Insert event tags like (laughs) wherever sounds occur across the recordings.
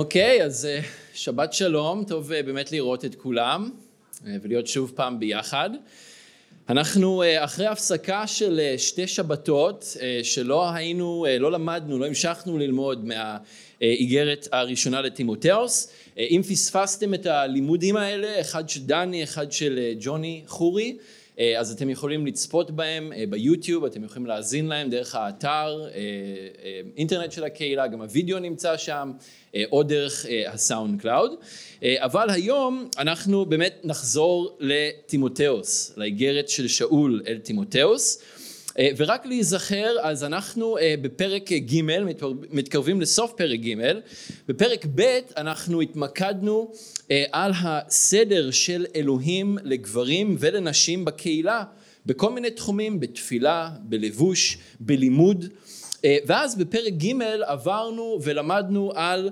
אוקיי, אז אה, שבת שלום, טוב אה, באמת לראות את כולם אה, ולהיות שוב פעם ביחד. אנחנו אחרי הפסקה של שתי שבתות שלא היינו, לא למדנו, לא המשכנו ללמוד מהאיגרת הראשונה לטימותאוס. אם פספסתם את הלימודים האלה, אחד של דני, אחד של ג'וני חורי, אז אתם יכולים לצפות בהם אה, ביוטיוב, אתם יכולים להאזין להם דרך האתר, אה, אינטרנט של הקהילה, גם הוידאו נמצא שם, או דרך ה SoundCloud. אבל היום אנחנו באמת נחזור לטימותאוס, לאיגרת של שאול אל טימותאוס. ורק להיזכר, אז אנחנו בפרק ג', מתקרבים לסוף פרק ג', בפרק ב' אנחנו התמקדנו על הסדר של אלוהים לגברים ולנשים בקהילה, בכל מיני תחומים, בתפילה, בלבוש, בלימוד. ואז בפרק ג' עברנו ולמדנו על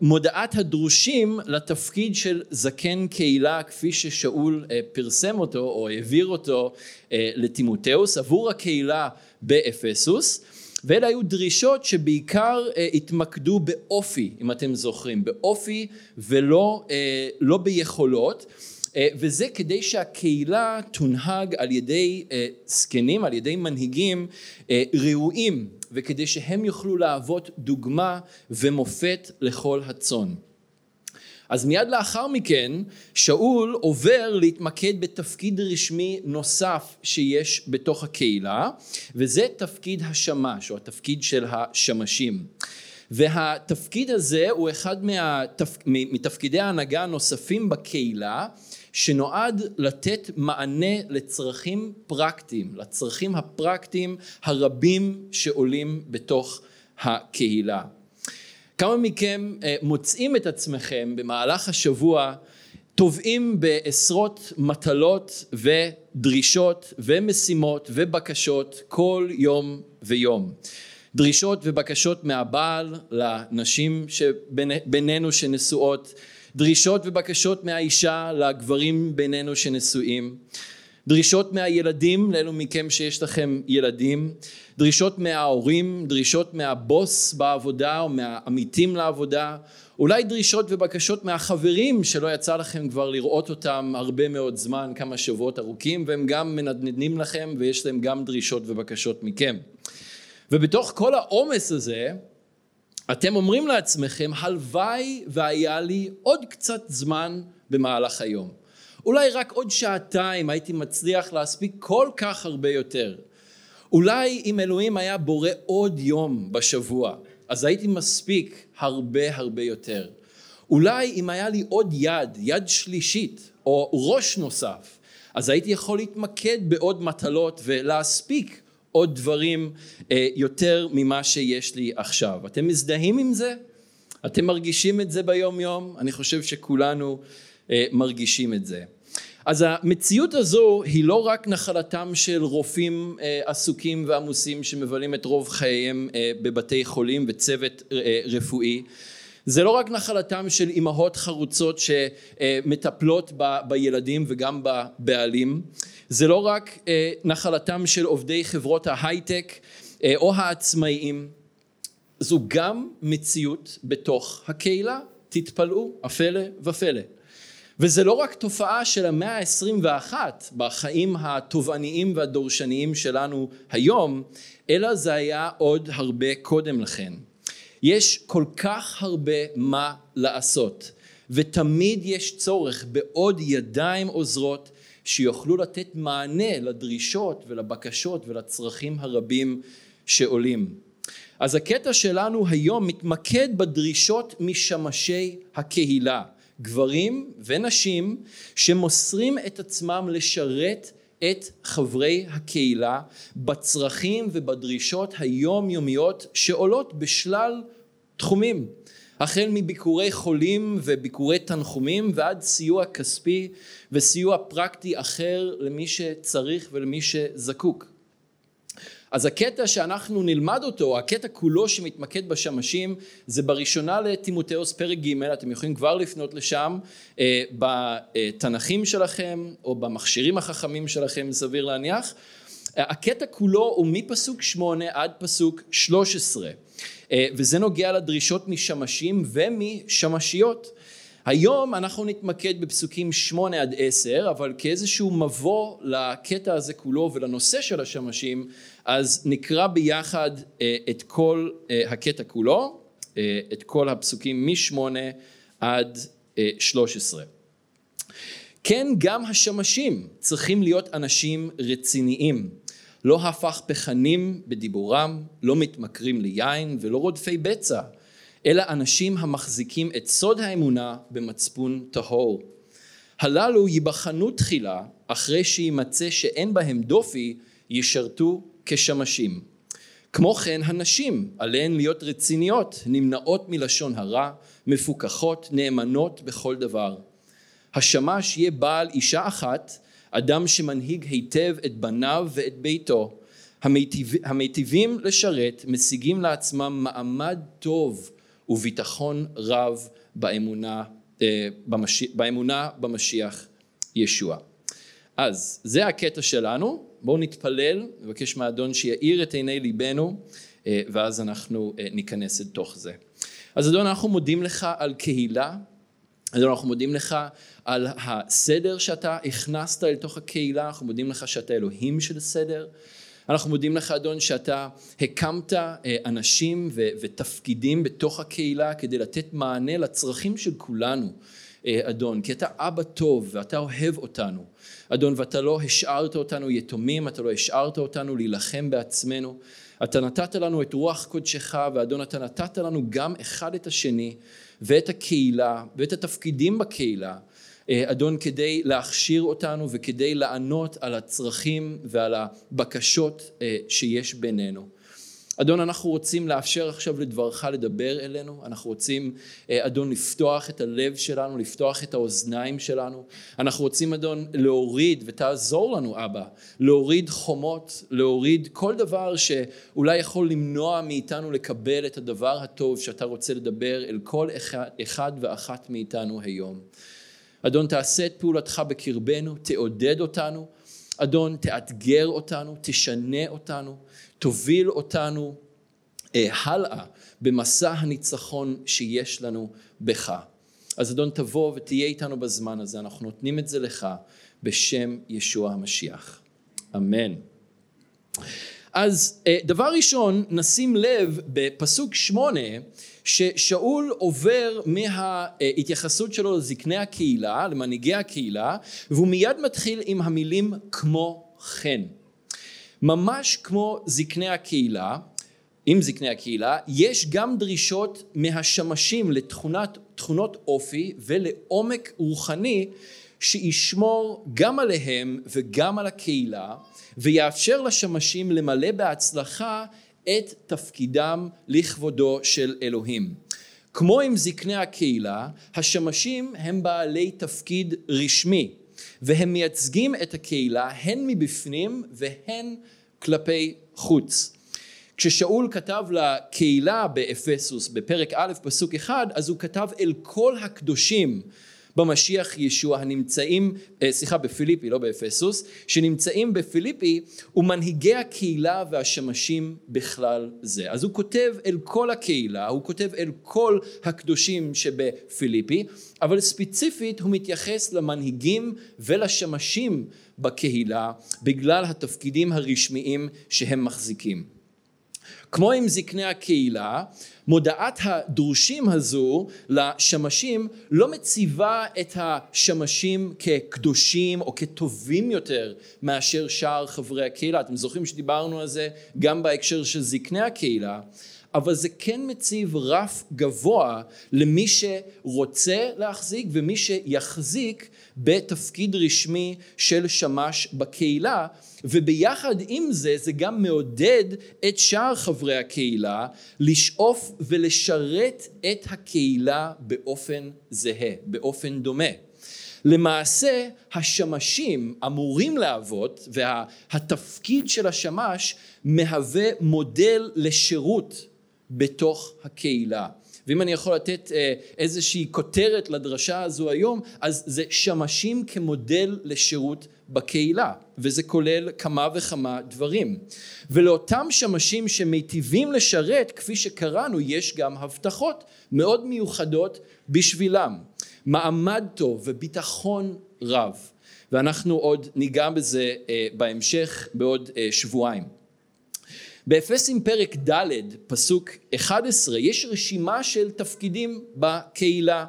מודעת הדרושים לתפקיד של זקן קהילה כפי ששאול פרסם אותו או העביר אותו לטימותאוס עבור הקהילה באפסוס. ואלה היו דרישות שבעיקר אה, התמקדו באופי אם אתם זוכרים באופי ולא אה, לא ביכולות. אה, וזה כדי שהקהילה תונהג על ידי זקנים על ידי מנהיגים ראויים וכדי שהם יוכלו להוות דוגמה ומופת לכל הצאן. אז מיד לאחר מכן שאול עובר להתמקד בתפקיד רשמי נוסף שיש בתוך הקהילה וזה תפקיד השמש או התפקיד של השמשים. והתפקיד הזה הוא אחד מהתפ... מתפקידי ההנהגה הנוספים בקהילה שנועד לתת מענה לצרכים פרקטיים, לצרכים הפרקטיים הרבים שעולים בתוך הקהילה. כמה מכם אה, מוצאים את עצמכם במהלך השבוע טובעים בעשרות מטלות ודרישות ומשימות ובקשות כל יום ויום. דרישות ובקשות מהבעל לנשים שבינינו שנשואות, דרישות ובקשות מהאישה לגברים בינינו שנשואים, דרישות מהילדים לאלו מכם שיש לכם ילדים, דרישות מההורים, דרישות מהבוס בעבודה או מהעמיתים לעבודה, אולי דרישות ובקשות מהחברים שלא יצא לכם כבר לראות אותם הרבה מאוד זמן, כמה שבועות ארוכים, והם גם מנדנדים לכם ויש להם גם דרישות ובקשות מכם. ובתוך כל העומס הזה, אתם אומרים לעצמכם, הלוואי והיה לי עוד קצת זמן במהלך היום. אולי רק עוד שעתיים הייתי מצליח להספיק כל כך הרבה יותר. אולי אם אלוהים היה בורא עוד יום בשבוע, אז הייתי מספיק הרבה הרבה יותר. אולי אם היה לי עוד יד, יד שלישית, או ראש נוסף, אז הייתי יכול להתמקד בעוד מטלות ולהספיק עוד דברים אה, יותר ממה שיש לי עכשיו. אתם מזדהים עם זה? אתם מרגישים את זה ביום יום? אני חושב שכולנו אה, מרגישים את זה. אז המציאות הזו היא לא רק נחלתם של רופאים אה, עסוקים ועמוסים שמבלים את רוב חייהם בבתי חולים וצוות רפואי זה לא רק נחלתם של אימהות חרוצות שמטפלות ב, בילדים וגם בבעלים זה לא רק נחלתם של עובדי חברות ההייטק או העצמאיים זו גם מציאות בתוך הקהילה תתפלאו הפלא ופלא וזה לא רק תופעה של המאה ה-21 בחיים התובעניים והדורשניים שלנו היום, אלא זה היה עוד הרבה קודם לכן. יש כל כך הרבה מה לעשות, ותמיד יש צורך בעוד ידיים עוזרות שיוכלו לתת מענה לדרישות ולבקשות ולצרכים הרבים שעולים. אז הקטע שלנו היום מתמקד בדרישות משמשי הקהילה. גברים ונשים שמוסרים את עצמם לשרת את חברי הקהילה בצרכים ובדרישות היומיומיות שעולות בשלל תחומים החל מביקורי חולים וביקורי תנחומים ועד סיוע כספי וסיוע פרקטי אחר למי שצריך ולמי שזקוק אז הקטע שאנחנו נלמד אותו, הקטע כולו שמתמקד בשמשים, זה בראשונה לטימותאוס פרק ג', אתם יכולים כבר לפנות לשם, אה, בתנכים שלכם או במכשירים החכמים שלכם, סביר להניח. הקטע כולו הוא מפסוק שמונה עד פסוק שלוש עשרה. וזה נוגע לדרישות משמשים ומשמשיות. היום אנחנו נתמקד בפסוקים שמונה עד עשר, אבל כאיזשהו מבוא לקטע הזה כולו ולנושא של השמשים, אז נקרא ביחד את כל הקטע כולו, את כל הפסוקים משמונה עד שלוש עשרה. כן גם השמשים צריכים להיות אנשים רציניים, לא הפכפכנים בדיבורם, לא מתמכרים ליין ולא רודפי בצע, אלא אנשים המחזיקים את סוד האמונה במצפון טהור. הללו ייבחנו תחילה, אחרי שימצא שאין בהם דופי, ישרתו כשמשים. כמו כן הנשים עליהן להיות רציניות, נמנעות מלשון הרע, מפוקחות, נאמנות בכל דבר. השמש יהיה בעל אישה אחת, אדם שמנהיג היטב את בניו ואת ביתו. המיטיב, המיטיבים לשרת משיגים לעצמם מעמד טוב וביטחון רב באמונה, אה, במשיח, באמונה במשיח ישוע. אז זה הקטע שלנו, בואו נתפלל, נבקש מהאדון שיאיר את עיני ליבנו אה, ואז אנחנו אה, ניכנס לתוך זה. אז אדון אנחנו מודים לך על קהילה, אדון אנחנו מודים לך על הסדר שאתה הכנסת אל תוך הקהילה, אנחנו מודים לך שאתה אלוהים של סדר, אנחנו מודים לך אדון שאתה הקמת אה, אנשים ותפקידים בתוך הקהילה כדי לתת מענה לצרכים של כולנו אדון, כי אתה אבא טוב ואתה אוהב אותנו אדון ואתה לא השארת אותנו יתומים, אתה לא השארת אותנו להילחם בעצמנו. אתה נתת לנו את רוח קודשך ואדון אתה נתת לנו גם אחד את השני ואת הקהילה ואת התפקידים בקהילה אה, אדון כדי להכשיר אותנו וכדי לענות על הצרכים ועל הבקשות אה, שיש בינינו. אדון אנחנו רוצים לאפשר עכשיו לדברך לדבר אלינו, אנחנו רוצים אה, אדון לפתוח את הלב שלנו, לפתוח את האוזניים שלנו, אנחנו רוצים אדון להוריד ותעזור לנו אבא, להוריד חומות, להוריד כל דבר שאולי יכול למנוע מאיתנו לקבל את הדבר הטוב שאתה רוצה לדבר אל כל אחד ואחת מאיתנו היום. אדון תעשה את פעולתך בקרבנו, תעודד אותנו, אדון תאתגר אותנו, תשנה אותנו, תוביל אותנו אה, הלאה במסע הניצחון שיש לנו בך. אז אדון תבוא ותהיה איתנו בזמן הזה, אנחנו נותנים את זה לך בשם ישוע המשיח. אמן. אז אה, דבר ראשון נשים לב בפסוק שמונה ששאול עובר מההתייחסות שלו לזקני הקהילה, למנהיגי הקהילה, והוא מיד מתחיל עם המילים כמו כן. ממש כמו זקני הקהילה, עם זקני הקהילה, יש גם דרישות מהשמשים לתכונות אופי ולעומק רוחני שישמור גם עליהם וגם על הקהילה ויאפשר לשמשים למלא בהצלחה את תפקידם לכבודו של אלוהים. כמו עם זקני הקהילה, השמשים הם בעלי תפקיד רשמי והם מייצגים את הקהילה הן מבפנים והן כלפי חוץ. כששאול כתב לקהילה באפסוס בפרק א' פסוק אחד אז הוא כתב אל כל הקדושים במשיח ישוע הנמצאים, אה, סליחה בפיליפי לא באפסוס, שנמצאים בפיליפי ומנהיגי הקהילה והשמשים בכלל זה. אז הוא כותב אל כל הקהילה, הוא כותב אל כל הקדושים שבפיליפי, אבל ספציפית הוא מתייחס למנהיגים ולשמשים בקהילה בגלל התפקידים הרשמיים שהם מחזיקים. כמו עם זקני הקהילה, מודעת הדרושים הזו לשמשים לא מציבה את השמשים כקדושים או כטובים יותר מאשר שאר חברי הקהילה. אתם זוכרים שדיברנו על זה גם בהקשר של זקני הקהילה, אבל זה כן מציב רף גבוה למי שרוצה להחזיק ומי שיחזיק בתפקיד רשמי של שמש בקהילה וביחד עם זה זה גם מעודד את שאר חברי הקהילה לשאוף ולשרת את הקהילה באופן זהה, באופן דומה. למעשה השמשים אמורים להוות והתפקיד של השמש מהווה מודל לשירות בתוך הקהילה ואם אני יכול לתת אה, איזושהי כותרת לדרשה הזו היום, אז זה שמשים כמודל לשירות בקהילה, וזה כולל כמה וכמה דברים. ולאותם שמשים שמיטיבים לשרת, כפי שקראנו, יש גם הבטחות מאוד מיוחדות בשבילם. מעמד טוב וביטחון רב. ואנחנו עוד ניגע בזה אה, בהמשך בעוד אה, שבועיים. באפסים פרק ד' פסוק 11 יש רשימה של תפקידים בקהילה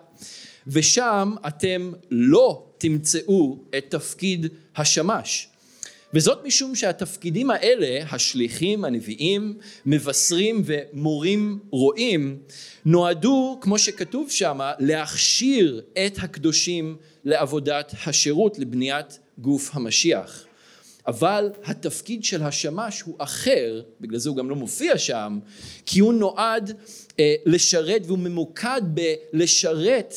ושם אתם לא תמצאו את תפקיד השמש וזאת משום שהתפקידים האלה, השליחים, הנביאים, מבשרים ומורים רואים, נועדו, כמו שכתוב שם, להכשיר את הקדושים לעבודת השירות, לבניית גוף המשיח. אבל התפקיד של השמש הוא אחר, בגלל זה הוא גם לא מופיע שם, כי הוא נועד אה, לשרת והוא ממוקד בלשרת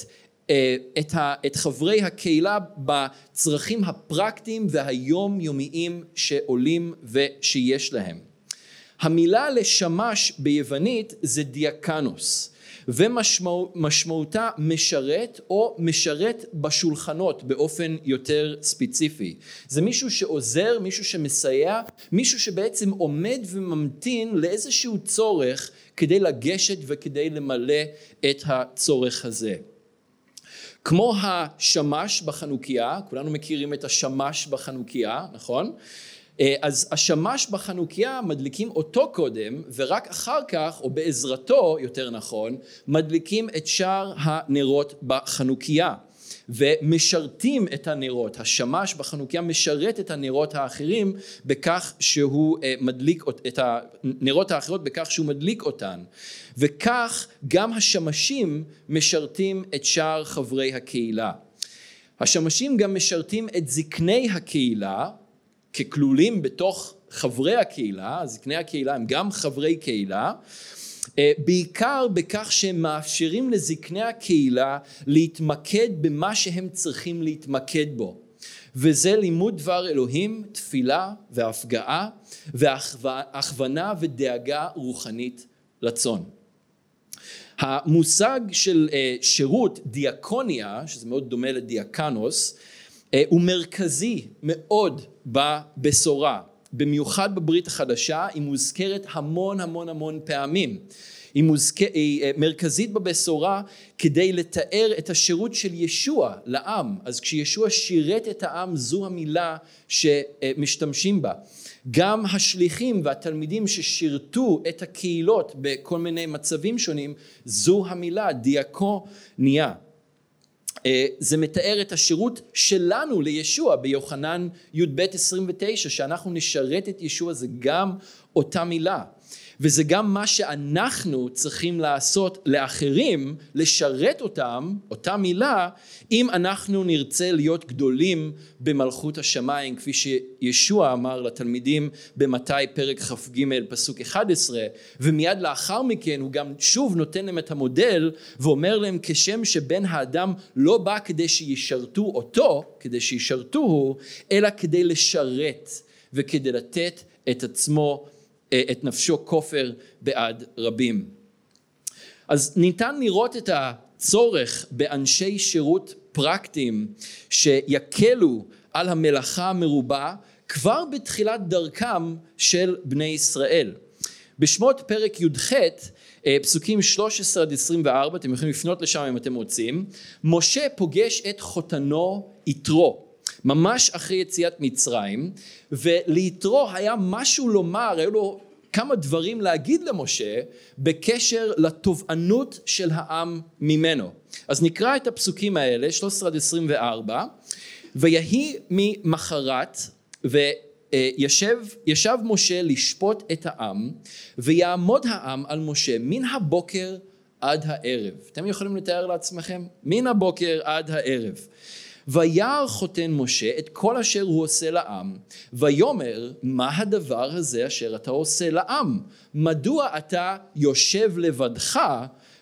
אה, את, ה, את חברי הקהילה בצרכים הפרקטיים והיומיומיים שעולים ושיש להם. המילה לשמש ביוונית זה דיאקנוס ומשמעותה משרת או משרת בשולחנות באופן יותר ספציפי. זה מישהו שעוזר, מישהו שמסייע, מישהו שבעצם עומד וממתין לאיזשהו צורך כדי לגשת וכדי למלא את הצורך הזה. כמו השמש בחנוכיה, כולנו מכירים את השמש בחנוכיה, נכון? אה, אז השמש בחנוכיה מדליקים אותו קודם ורק אחר כך או בעזרתו יותר נכון מדליקים את שאר הנרות בחנוכיה. ומשרתים את הנרות. השמש בחנוכיה משרת את הנרות האחרים בכך שהוא אה, מדליק את הנרות האחרות בכך שהוא מדליק אותן. וכך גם השמשים משרתים את שאר חברי הקהילה. השמשים גם משרתים את זקני הקהילה ככלולים בתוך חברי הקהילה, זקני הקהילה הם גם חברי קהילה, אה, בעיקר בכך שהם מאפשרים לזקני הקהילה להתמקד במה שהם צריכים להתמקד בו וזה לימוד דבר אלוהים, תפילה והפגעה והכוונה ודאגה רוחנית לצאן. המושג של אה, שירות דיאקוניה, שזה מאוד דומה לדיאקנוס, הוא מרכזי מאוד בבשורה, במיוחד בברית החדשה, היא מוזכרת המון המון המון פעמים. היא, מוזכ... היא אה, מרכזית בבשורה כדי לתאר את השירות של ישוע לעם. אז כשישוע שירת את העם זו המילה שמשתמשים בה. גם השליחים והתלמידים ששירתו את הקהילות בכל מיני מצבים שונים זו המילה דיאקוניה. אה, זה מתאר את השירות שלנו לישוע ביוחנן י"ב 29 שאנחנו נשרת את ישוע זה גם אותה מילה וזה גם מה שאנחנו צריכים לעשות לאחרים, לשרת אותם, אותה מילה, אם אנחנו נרצה להיות גדולים במלכות השמיים, כפי שישוע אמר לתלמידים במתי פרק כ"ג פסוק 11, ומיד לאחר מכן הוא גם שוב נותן להם את המודל ואומר להם כשם שבן האדם לא בא כדי שישרתו אותו, כדי שישרתוהו, אלא כדי לשרת וכדי לתת את עצמו את נפשו כופר בעד רבים. אז ניתן לראות את הצורך באנשי שירות פרקטיים שיקלו על המלאכה המרובה כבר בתחילת דרכם של בני ישראל. בשמות פרק י"ח אה, פסוקים 13 עד 24 אתם יכולים לפנות לשם אם אתם רוצים משה פוגש את חותנו יתרו ממש אחרי יציאת מצרים וליתרו היה משהו לומר, היו לו כמה דברים להגיד למשה בקשר לתובענות של העם ממנו. אז נקרא את הפסוקים האלה 13 עד 24 ויהי ממחרת וישב ישב משה לשפוט את העם ויעמוד העם על משה מן הבוקר עד הערב. אתם יכולים לתאר לעצמכם? מן הבוקר עד הערב. וירא חותן משה את כל אשר הוא עושה לעם, ויאמר מה הדבר הזה אשר אתה עושה לעם? מדוע אתה יושב לבדך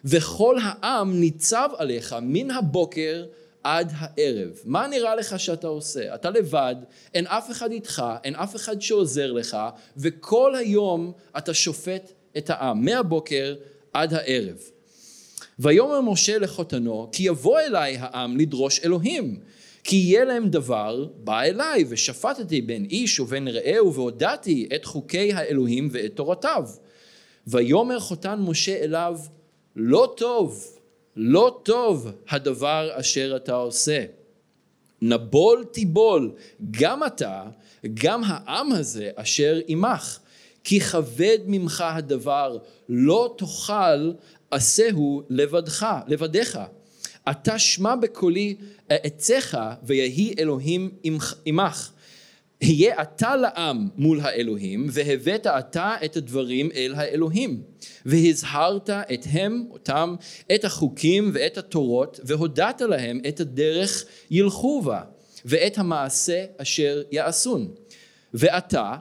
וכל העם ניצב עליך מן הבוקר עד הערב. מה נראה לך שאתה עושה? אתה לבד, אין אף אחד איתך, אין אף אחד שעוזר לך, וכל היום אתה שופט את העם, מהבוקר עד הערב. ויאמר משה לחותנו כי יבוא אליי העם לדרוש אלוהים כי יהיה להם דבר בא אליי ושפטתי בין איש ובין רעהו והודעתי את חוקי האלוהים ואת תורתיו. ויאמר חותן משה אליו לא טוב לא טוב הדבר אשר אתה עושה. נבול תיבול גם אתה גם העם הזה אשר עמך. כי כבד ממך הדבר לא תאכל עשהו לבדך לבדיך אתה שמע בקולי אעציך ויהי אלוהים עמך היה אתה לעם מול האלוהים והבאת אתה את הדברים אל האלוהים. והזהרת את הם אותם את החוקים ואת התורות והודעת להם את הדרך ילכו בה ואת המעשה אשר יעשון. ואתה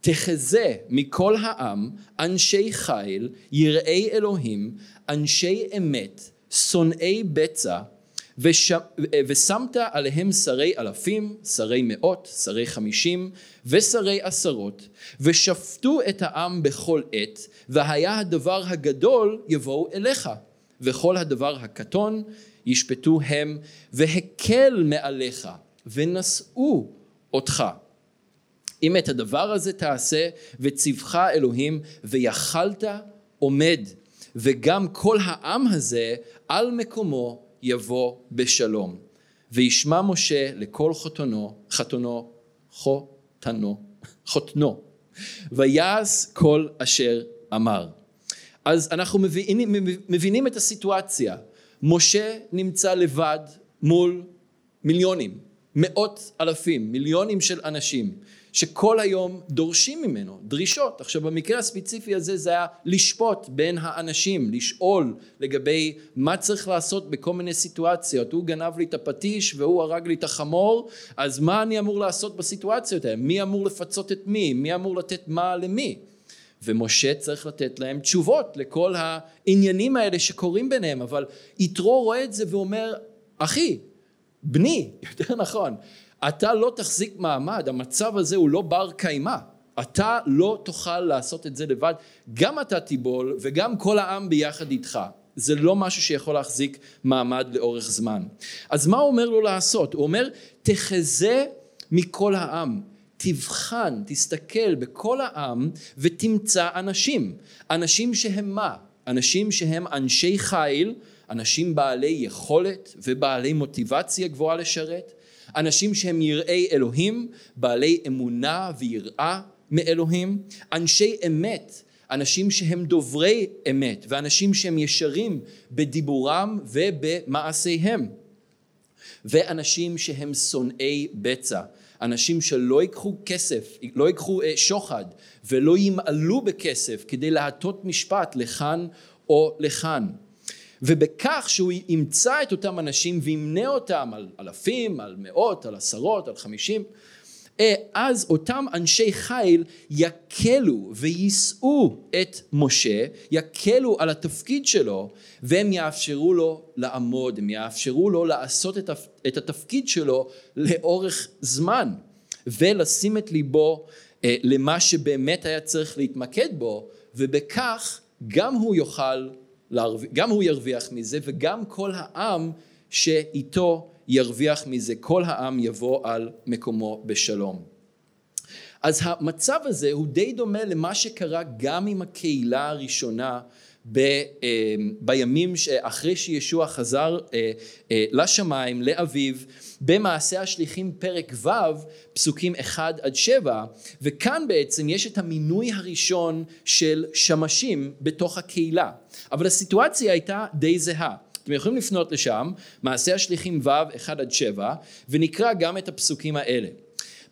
תחזה מכל העם אנשי חיל יראי אלוהים אנשי אמת שונאי בצע וש... ושמת עליהם שרי אלפים, שרי מאות, שרי חמישים ושרי עשרות ושפטו את העם בכל עת והיה הדבר הגדול יבואו אליך וכל הדבר הקטון ישפטו הם והקל מעליך ונשאו אותך. אם את הדבר הזה תעשה וציווך אלוהים ויכלת עומד וגם כל העם הזה על מקומו יבוא בשלום. וישמע משה לכל חתנו, חתנו, חותנו, חותנו, ויעש כל אשר אמר. אז אנחנו מבינים, מבינים את הסיטואציה. משה נמצא לבד מול מיליונים, מאות אלפים, מיליונים של אנשים. שכל היום דורשים ממנו דרישות. עכשיו במקרה הספציפי הזה זה היה לשפוט בין האנשים, לשאול לגבי מה צריך לעשות בכל מיני סיטואציות. הוא גנב לי את הפטיש והוא הרג לי את החמור, אז מה אני אמור לעשות בסיטואציות האלה? מי אמור לפצות את מי? מי אמור לתת מה למי? ומשה צריך לתת להם תשובות לכל העניינים האלה שקורים ביניהם, אבל יתרו רואה את זה ואומר, אחי, בני, (laughs) יותר נכון, אתה לא תחזיק מעמד, המצב הזה הוא לא בר קיימא. אתה לא תוכל לעשות את זה לבד, גם אתה תיבול וגם כל העם ביחד איתך. זה לא משהו שיכול להחזיק מעמד לאורך זמן. אז מה הוא אומר לו לעשות? הוא אומר, תחזה מכל העם. תבחן, תסתכל בכל העם ותמצא אנשים. אנשים שהם מה? אנשים שהם אנשי חיל, אנשים בעלי יכולת ובעלי מוטיבציה גבוהה לשרת, אנשים שהם יראי אלוהים, בעלי אמונה ויראה מאלוהים, אנשי אמת, אנשים שהם דוברי אמת, ואנשים שהם ישרים בדיבורם ובמעשיהם, ואנשים שהם שונאי בצע, אנשים שלא ייקחו כסף, לא ייקחו אה, שוחד ולא ימעלו בכסף כדי להטות משפט לכאן או לכאן. ובכך שהוא ימצא את אותם אנשים וימנה אותם על אלפים, על מאות, על עשרות, על חמישים, אה, אז אותם אנשי חיל יקלו ויישאו את משה, יקלו על התפקיד שלו והם יאפשרו לו לעמוד, הם יאפשרו לו לעשות את התפקיד שלו לאורך זמן ולשים את ליבו אה, למה שבאמת היה צריך להתמקד בו ובכך גם הוא יוכל גם הוא ירוויח מזה וגם כל העם שאיתו ירוויח מזה, כל העם יבוא על מקומו בשלום. אז המצב הזה הוא די דומה למה שקרה גם עם הקהילה הראשונה ב, אה, בימים אחרי שישוע חזר אה, אה, לשמיים, לאביו, במעשה השליחים פרק ו', פסוקים 1 עד 7, וכאן בעצם יש את המינוי הראשון של שמשים בתוך הקהילה. אבל הסיטואציה הייתה די זהה. אתם יכולים לפנות לשם, מעשה השליחים ו' 1 עד 7, ונקרא גם את הפסוקים האלה.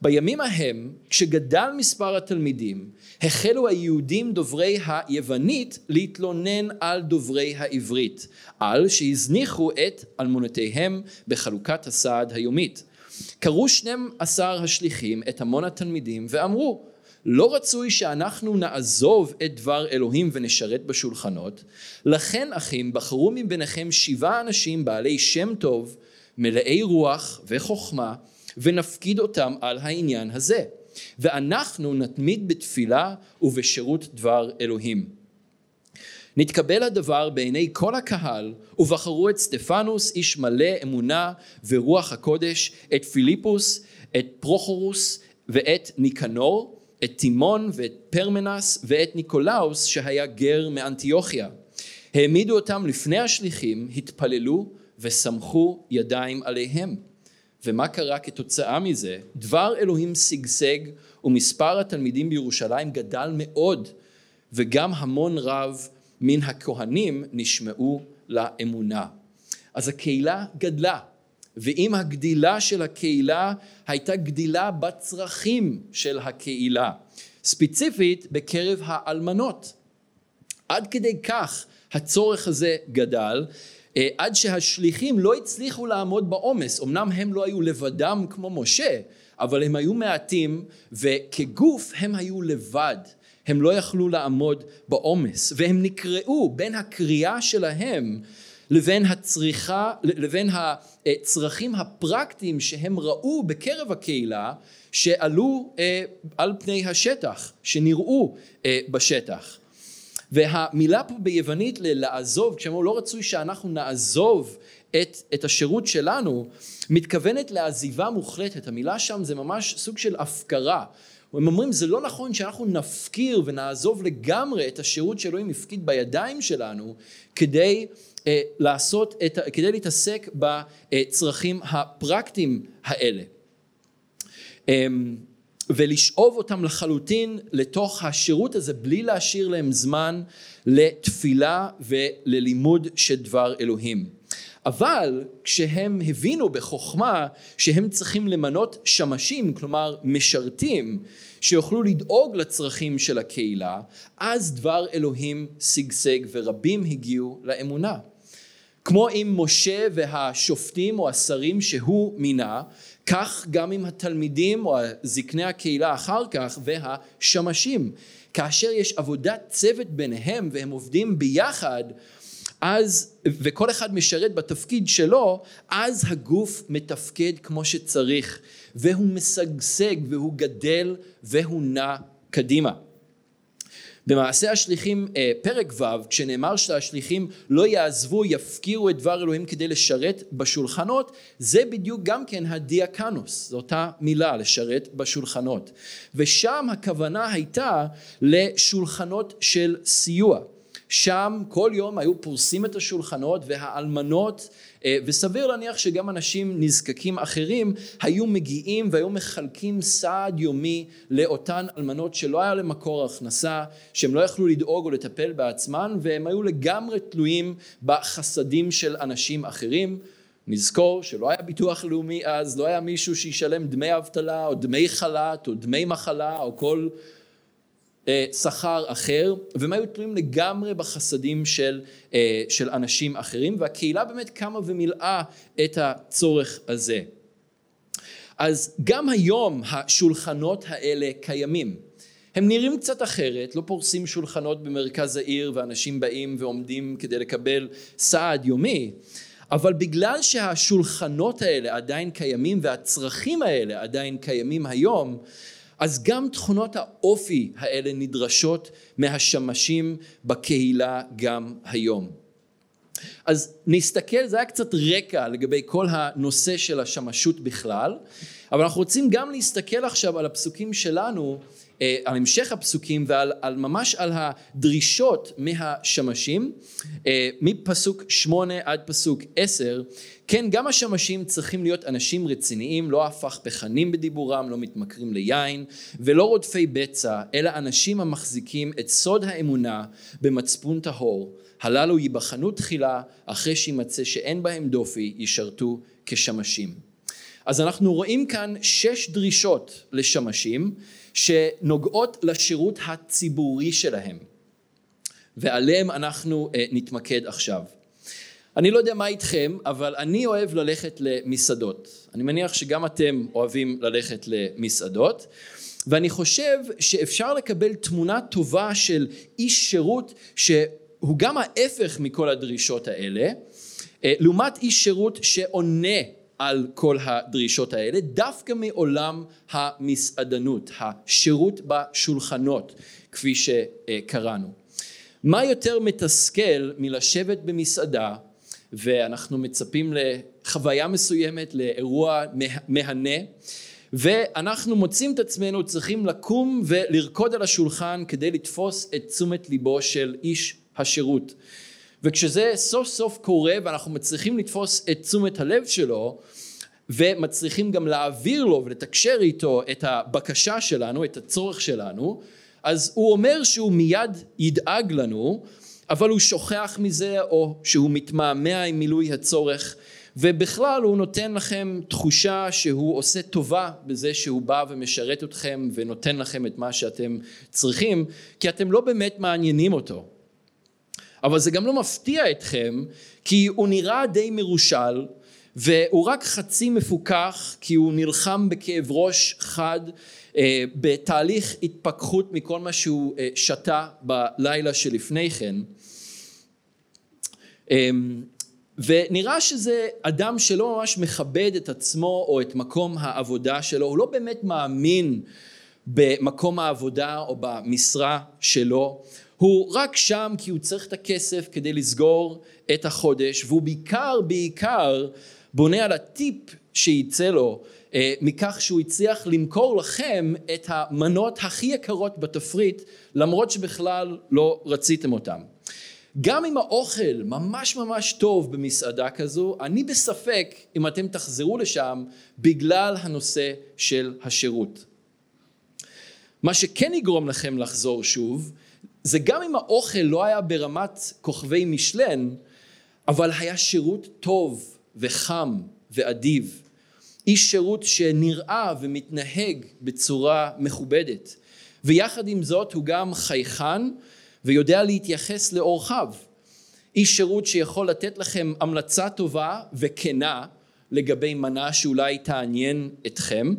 בימים ההם, כשגדל מספר התלמידים, החלו היהודים דוברי היוונית להתלונן על דוברי העברית, על שהזניחו את אלמונותיהם בחלוקת הסעד היומית. קראו שנים עשר השליחים את המון התלמידים ואמרו לא רצוי שאנחנו נעזוב את דבר אלוהים ונשרת בשולחנות, לכן אחים בחרו מביניכם שבעה אנשים בעלי שם טוב, מלאי רוח וחוכמה, ונפקיד אותם על העניין הזה, ואנחנו נתמיד בתפילה ובשירות דבר אלוהים. נתקבל הדבר בעיני כל הקהל ובחרו את סטפנוס איש מלא אמונה ורוח הקודש את פיליפוס את פרוכורוס ואת ניקנור את תימון ואת פרמנס ואת ניקולאוס שהיה גר מאנטיוכיה. העמידו אותם לפני השליחים התפללו וסמכו ידיים עליהם ומה קרה כתוצאה מזה? דבר אלוהים שגשג ומספר התלמידים בירושלים גדל מאוד וגם המון רב מן הכהנים נשמעו לאמונה. אז הקהילה גדלה ואם הגדילה של הקהילה הייתה גדילה בצרכים של הקהילה ספציפית בקרב האלמנות עד כדי כך הצורך הזה גדל עד שהשליחים לא הצליחו לעמוד בעומס. אמנם הם לא היו לבדם כמו משה אבל הם היו מעטים וכגוף הם היו לבד. הם לא יכלו לעמוד בעומס והם נקראו בין הקריאה שלהם לבין הצריכה לבין הצרכים הפרקטיים שהם ראו בקרב הקהילה שעלו אה, על פני השטח שנראו אה, בשטח והמילה פה ביוונית ללעזוב, כשאמרו לא רצוי שאנחנו נעזוב את, את השירות שלנו, מתכוונת לעזיבה מוחלטת, המילה שם זה ממש סוג של הפקרה, הם אומרים זה לא נכון שאנחנו נפקיר ונעזוב לגמרי את השירות שאלוהים הפקיד בידיים שלנו כדי אה, לעשות, את, כדי להתעסק בצרכים הפרקטיים האלה. אה, ולשאוב אותם לחלוטין לתוך השירות הזה בלי להשאיר להם זמן לתפילה וללימוד של דבר אלוהים. אבל כשהם הבינו בחוכמה שהם צריכים למנות שמשים, כלומר משרתים, שיוכלו לדאוג לצרכים של הקהילה, אז דבר אלוהים שגשג ורבים הגיעו לאמונה. כמו עם משה והשופטים או השרים שהוא מינה, כך גם עם התלמידים או זקני הקהילה אחר כך והשמשים. כאשר יש עבודת צוות ביניהם והם עובדים ביחד, אז, וכל אחד משרת בתפקיד שלו, אז הגוף מתפקד כמו שצריך, והוא משגשג והוא גדל והוא נע קדימה. במעשה השליחים אה, פרק ו' כשנאמר שהשליחים לא יעזבו יפקירו את דבר אלוהים כדי לשרת בשולחנות זה בדיוק גם כן הדיאקנוס זו אותה מילה לשרת בשולחנות. ושם הכוונה הייתה לשולחנות של סיוע שם כל יום היו פורסים את השולחנות והאלמנות אה, וסביר להניח שגם אנשים נזקקים אחרים היו מגיעים והיו מחלקים סעד יומי לאותן אלמנות שלא היה להם מקור הכנסה, שהם לא יכלו לדאוג או לטפל בעצמן והם היו לגמרי תלויים בחסדים של אנשים אחרים. נזכור שלא היה ביטוח לאומי אז, לא היה מישהו שישלם דמי אבטלה או דמי חל"ת או דמי מחלה או כל שכר אחר והם היו תלויים לגמרי בחסדים של, אה, של אנשים אחרים והקהילה באמת קמה ומילאה את הצורך הזה. אז גם היום השולחנות האלה קיימים. הם נראים קצת אחרת, לא פורסים שולחנות במרכז העיר ואנשים באים ועומדים כדי לקבל סעד יומי, אבל בגלל שהשולחנות האלה עדיין קיימים והצרכים האלה עדיין קיימים היום, אז גם תכונות האופי האלה נדרשות מהשמשים בקהילה גם היום. אז נסתכל, זה היה קצת רקע לגבי כל הנושא של השמשות בכלל, אבל אנחנו רוצים גם להסתכל עכשיו על הפסוקים שלנו, אה, על המשך הפסוקים ועל על ממש על הדרישות מהשמשים, אה, מפסוק שמונה עד פסוק עשר, כן גם השמשים צריכים להיות אנשים רציניים לא הפכפכנים בדיבורם לא מתמכרים ליין ולא רודפי בצע אלא אנשים המחזיקים את סוד האמונה במצפון טהור. הללו ייבחנו תחילה אחרי שימצא שאין בהם דופי ישרתו כשמשים. אז אנחנו רואים כאן שש דרישות לשמשים שנוגעות לשירות הציבורי שלהם ועליהם אנחנו אה, נתמקד עכשיו אני לא יודע מה איתכם, אבל אני אוהב ללכת למסעדות. אני מניח שגם אתם אוהבים ללכת למסעדות. ואני חושב שאפשר לקבל תמונה טובה של איש שירות שהוא גם ההפך מכל הדרישות האלה, אה, לעומת איש שירות שעונה על כל הדרישות האלה, דווקא מעולם המסעדנות, השירות בשולחנות, כפי שקראנו. מה יותר מתסכל מלשבת במסעדה ואנחנו מצפים לחוויה מסוימת, לאירוע מהנה ואנחנו מוצאים את עצמנו צריכים לקום ולרקוד על השולחן כדי לתפוס את תשומת ליבו של איש השירות. וכשזה סוף סוף קורה ואנחנו מצליחים לתפוס את תשומת הלב שלו ומצליחים גם להעביר לו ולתקשר איתו את הבקשה שלנו, את הצורך שלנו, אז הוא אומר שהוא מיד ידאג לנו, אבל הוא שוכח מזה או שהוא מתמהמה עם מילוי הצורך ובכלל הוא נותן לכם תחושה שהוא עושה טובה בזה שהוא בא ומשרת אתכם ונותן לכם את מה שאתם צריכים כי אתם לא באמת מעניינים אותו. אבל זה גם לא מפתיע אתכם כי הוא נראה די מרושל והוא רק חצי מפוכח כי הוא נלחם בכאב ראש חד אה, בתהליך התפכחות מכל מה שהוא אה, שתה בלילה שלפני כן. אה, ונראה שזה אדם שלא ממש מכבד את עצמו או את מקום העבודה שלו, הוא לא באמת מאמין במקום העבודה או במשרה שלו, הוא רק שם כי הוא צריך את הכסף כדי לסגור את החודש והוא בעיקר בעיקר בונה על הטיפ שייצא לו אה, מכך שהוא הצליח למכור לכם את המנות הכי יקרות בתפריט למרות שבכלל לא רציתם אותם גם אם האוכל ממש ממש טוב במסעדה כזו, אני בספק אם אתם תחזרו לשם בגלל הנושא של השירות. מה שכן יגרום לכם לחזור שוב, זה גם אם האוכל לא היה ברמת כוכבי משלן, אבל היה שירות טוב וחם ואדיב. איש שירות שנראה ומתנהג בצורה מכובדת. ויחד עם זאת הוא גם חייכן ויודע להתייחס לאורחיו. איש שירות שיכול לתת לכם המלצה טובה וכנה לגבי מנה שאולי תעניין אתכם,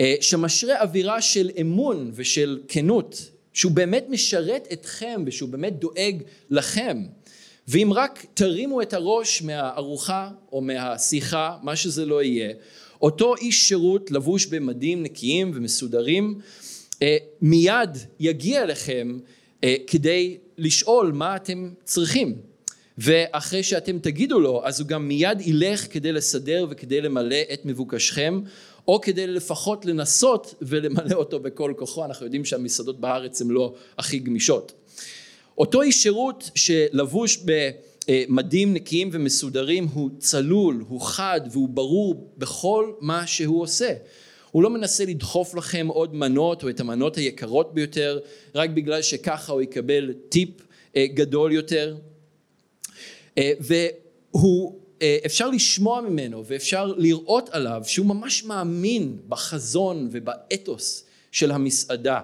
אה, שמשרה אווירה של אמון ושל כנות, שהוא באמת משרת אתכם ושהוא באמת דואג לכם. ואם רק תרימו את הראש מהארוחה או מהשיחה, מה שזה לא יהיה, אותו איש שירות לבוש במדים נקיים ומסודרים, אה, מיד יגיע אליכם אה, כדי לשאול מה אתם צריכים. ואחרי שאתם תגידו לו אז הוא גם מיד ילך כדי לסדר וכדי למלא את מבוקשכם או כדי לפחות לנסות ולמלא אותו בכל כוחו. אנחנו יודעים שהמסעדות בארץ הן לא הכי גמישות אותו איש שירות שלבוש במדים נקיים ומסודרים הוא צלול הוא חד והוא ברור בכל מה שהוא עושה. הוא לא מנסה לדחוף לכם עוד מנות או את המנות היקרות ביותר רק בגלל שככה הוא יקבל טיפ אה, גדול יותר. אה, והוא אה, אפשר לשמוע ממנו ואפשר לראות עליו שהוא ממש מאמין בחזון ובאתוס של המסעדה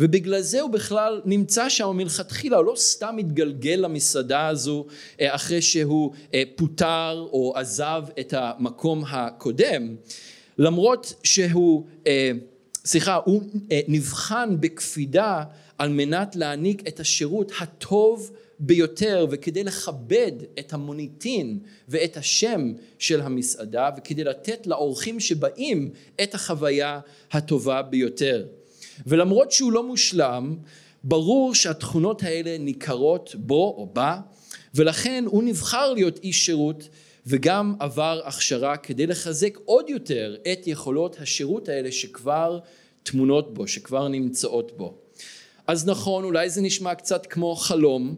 ובגלל זה הוא בכלל נמצא שם מלכתחילה, הוא לא סתם מתגלגל למסעדה הזו אחרי שהוא פוטר או עזב את המקום הקודם, למרות שהוא, אה, סליחה, הוא אה, נבחן בקפידה על מנת להעניק את השירות הטוב ביותר וכדי לכבד את המוניטין ואת השם של המסעדה וכדי לתת לאורחים שבאים את החוויה הטובה ביותר. ולמרות שהוא לא מושלם, ברור שהתכונות האלה ניכרות בו או בה ולכן הוא נבחר להיות איש שירות וגם עבר הכשרה כדי לחזק עוד יותר את יכולות השירות האלה שכבר תמונות בו, שכבר נמצאות בו. אז נכון, אולי זה נשמע קצת כמו חלום,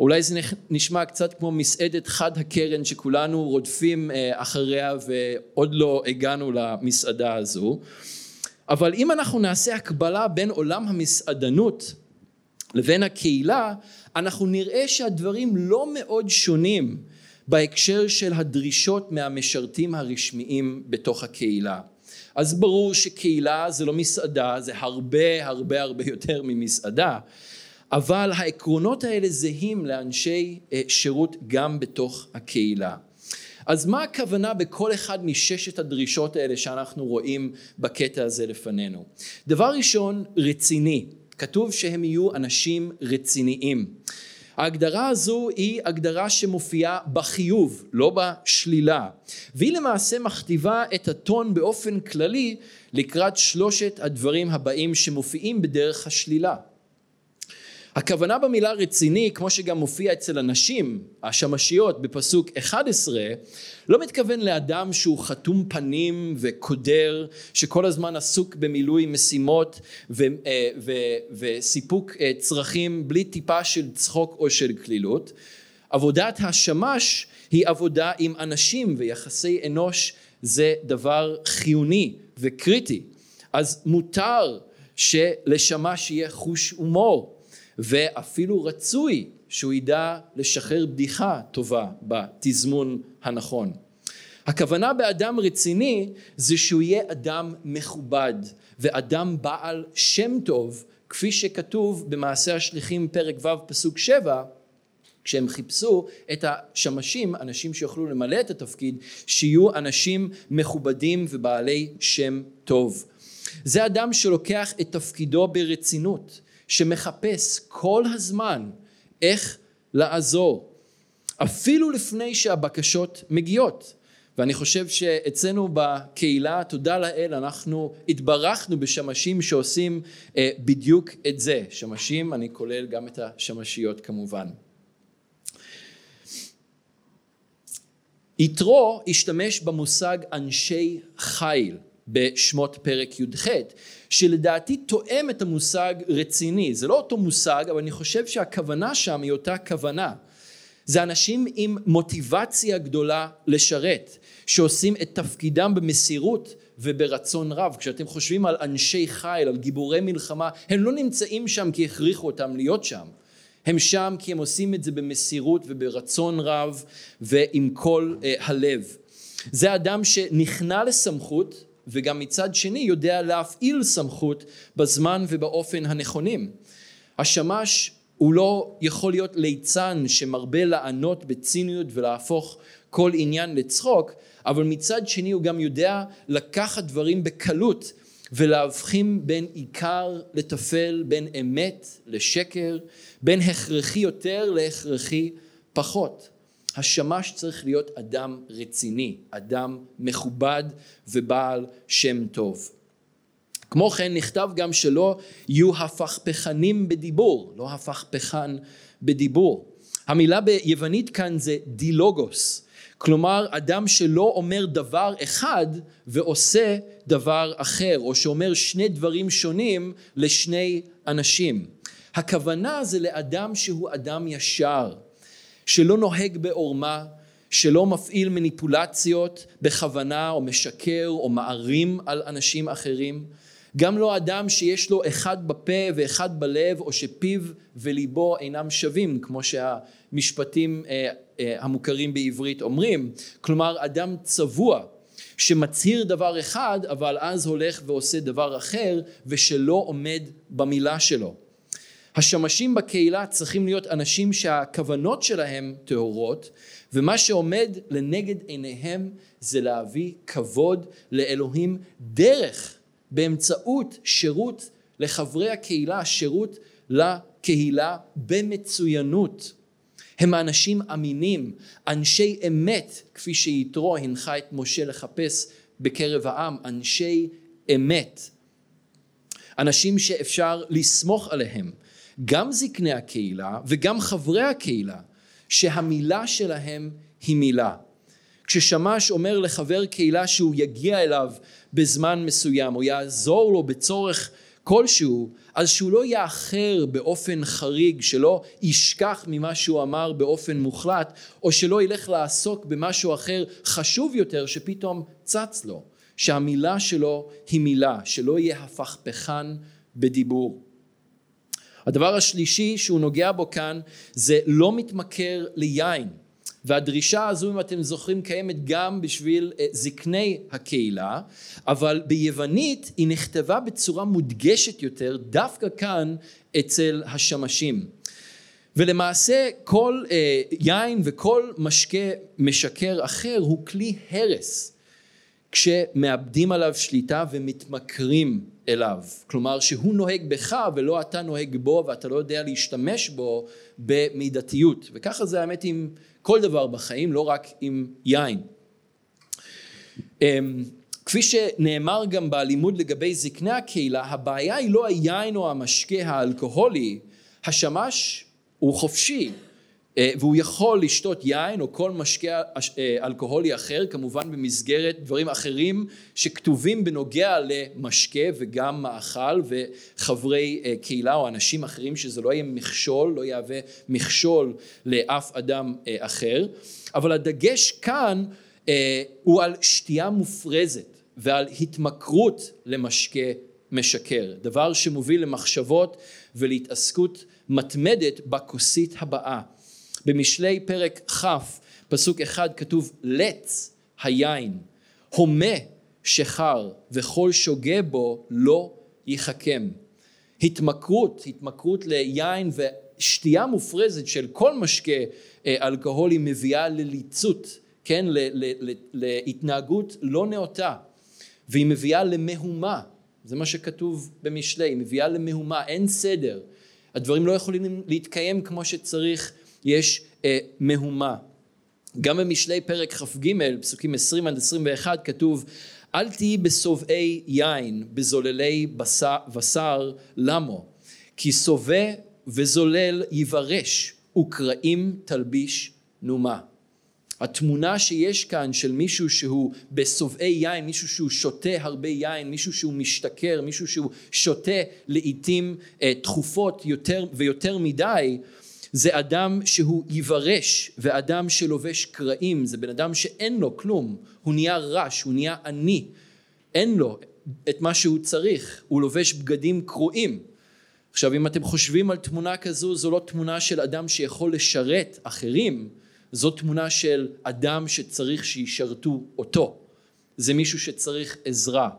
אולי זה נשמע קצת כמו מסעדת חד הקרן שכולנו רודפים אה, אחריה ועוד לא הגענו למסעדה הזו, אבל אם אנחנו נעשה הקבלה בין עולם המסעדנות לבין הקהילה, אנחנו נראה שהדברים לא מאוד שונים בהקשר של הדרישות מהמשרתים הרשמיים בתוך הקהילה. אז ברור שקהילה זה לא מסעדה, זה הרבה הרבה הרבה יותר ממסעדה, אבל העקרונות האלה זהים לאנשי אה, שירות גם בתוך הקהילה. אז מה הכוונה בכל אחד מששת הדרישות האלה שאנחנו רואים בקטע הזה לפנינו? דבר ראשון, רציני. כתוב שהם יהיו אנשים רציניים. ההגדרה הזו היא הגדרה שמופיעה בחיוב, לא בשלילה, והיא למעשה מכתיבה את הטון באופן כללי לקראת שלושת הדברים הבאים שמופיעים בדרך השלילה. הכוונה במילה רציני, כמו שגם מופיע אצל הנשים, השמשיות בפסוק 11, לא מתכוון לאדם שהוא חתום פנים וקודר, שכל הזמן עסוק במילוי משימות ו, אה, ו, וסיפוק אה, צרכים בלי טיפה של צחוק או של כלילות. עבודת השמש היא עבודה עם אנשים ויחסי אנוש זה דבר חיוני וקריטי. אז מותר שלשמש יהיה חוש הומור ואפילו רצוי שהוא ידע לשחרר בדיחה טובה בתזמון הנכון. הכוונה באדם רציני זה שהוא יהיה אדם מכובד ואדם בעל שם טוב כפי שכתוב במעשה השליחים פרק ו' פסוק שבע כשהם חיפשו את השמשים, אנשים שיוכלו למלא את התפקיד, שיהיו אנשים מכובדים ובעלי שם טוב. זה אדם שלוקח את תפקידו ברצינות, שמחפש כל הזמן איך לעזור, אפילו לפני שהבקשות מגיעות. ואני חושב שאצלנו בקהילה, תודה לאל, אנחנו התברכנו בשמשים שעושים אה, בדיוק את זה. שמשים, אני כולל גם את השמשיות כמובן. יתרו השתמש במושג אנשי חיל בשמות פרק י"ח שלדעתי תואם את המושג רציני. זה לא אותו מושג אבל אני חושב שהכוונה שם היא אותה כוונה. זה אנשים עם מוטיבציה גדולה לשרת שעושים את תפקידם במסירות וברצון רב. כשאתם חושבים על אנשי חיל על גיבורי מלחמה הם לא נמצאים שם כי הכריחו אותם להיות שם. הם שם כי הם עושים את זה במסירות וברצון רב ועם כל uh, הלב. זה אדם שנכנע לסמכות וגם מצד שני יודע להפעיל סמכות בזמן ובאופן הנכונים. השמש הוא לא יכול להיות ליצן שמרבה לענות בציניות ולהפוך כל עניין לצחוק, אבל מצד שני הוא גם יודע לקחת דברים בקלות ולהבחין בין עיקר לטפל, בין אמת לשקר, בין הכרחי יותר להכרחי פחות. השמש צריך להיות אדם רציני, אדם מכובד ובעל שם טוב. כמו כן נכתב גם שלא יהיו הפכפכנים בדיבור, לא הפכפכן בדיבור. המילה ביוונית כאן זה דילוגוס, כלומר אדם שלא אומר דבר אחד ועושה דבר אחר או שאומר שני דברים שונים לשני אנשים. הכוונה זה לאדם שהוא אדם ישר, שלא נוהג בעורמה, שלא מפעיל מניפולציות בכוונה או משקר או מערים על אנשים אחרים, גם לא אדם שיש לו אחד בפה ואחד בלב או שפיו וליבו אינם שווים כמו שהמשפטים אה, אה, המוכרים בעברית אומרים, כלומר אדם צבוע שמצהיר דבר אחד אבל אז הולך ועושה דבר אחר ושלא עומד במילה שלו. השמשים בקהילה צריכים להיות אנשים שהכוונות שלהם טהורות ומה שעומד לנגד עיניהם זה להביא כבוד לאלוהים דרך באמצעות שירות לחברי הקהילה, שירות לקהילה במצוינות. הם האנשים אמינים, אנשי אמת, כפי שיתרו הנחה את משה לחפש בקרב העם, אנשי אמת. אנשים שאפשר לסמוך עליהם, גם זקני הקהילה וגם חברי הקהילה, שהמילה שלהם היא מילה. כששמש אומר לחבר קהילה שהוא יגיע אליו בזמן מסוים או יעזור לו בצורך כלשהו אז שהוא לא יאחר באופן חריג שלא ישכח ממה שהוא אמר באופן מוחלט או שלא ילך לעסוק במשהו אחר חשוב יותר שפתאום צץ לו שהמילה שלו היא מילה שלא יהיה הפכפכן בדיבור הדבר השלישי שהוא נוגע בו כאן זה לא מתמכר ליין. והדרישה הזו אם אתם זוכרים קיימת גם בשביל אה, זקני הקהילה אבל ביוונית היא נכתבה בצורה מודגשת יותר דווקא כאן אצל השמשים. ולמעשה כל אה, יין וכל משקה משקר אחר הוא כלי הרס כשמאבדים עליו שליטה ומתמכרים אליו. כלומר שהוא נוהג בך ולא אתה נוהג בו ואתה לא יודע להשתמש בו במידתיות. וככה זה האמת עם כל דבר בחיים, לא רק עם יין. אמ, כפי שנאמר גם בלימוד לגבי זקני הקהילה, הבעיה היא לא היין או המשקה האלכוהולי, השמש הוא חופשי והוא יכול לשתות יין או כל משקה אה, אלכוהולי אחר כמובן במסגרת דברים אחרים שכתובים בנוגע למשקה וגם מאכל וחברי אה, קהילה או אנשים אחרים שזה לא יהיה מכשול לא יהווה מכשול לאף אדם אחר. אבל הדגש כאן הוא על שתייה מופרזת ועל התמכרות למשקה משקר דבר שמוביל למחשבות ולהתעסקות מתמדת בכוסית הבאה במשלי פרק כ' פסוק אחד כתוב לץ היין הומה שחר וכל שוגה בו לא יחכם. התמכרות התמכרות ליין ושתייה מופרזת של כל משקה אה, אלכוהולי מביאה לליצות כן? להתנהגות לא נאותה והיא מביאה למהומה. זה מה שכתוב במשלי היא מביאה למהומה אין סדר. הדברים לא יכולים להתקיים כמו שצריך יש אה, מהומה. גם במשלי פרק כ"ג פסוקים 20 עד 21 כתוב אל תהי בשובעי יין בזוללי בשר, למו כי שובע וזולל יברש וקרעים תלביש נומה. התמונה שיש כאן של מישהו שהוא בשובעי יין, מישהו שהוא שותה הרבה יין, מישהו שהוא משתכר, מישהו שהוא שותה לעיתים אה, תכופות יותר ויותר מדי, זה אדם שהוא יברש ואדם שלובש קרעים זה בן אדם שאין לו כלום הוא נהיה רש הוא נהיה עני אין לו את מה שהוא צריך הוא לובש בגדים קרועים. עכשיו אם אתם חושבים על תמונה כזו זו לא תמונה של אדם שיכול לשרת אחרים זו תמונה של אדם שצריך שישרתו אותו. זה מישהו שצריך עזרה.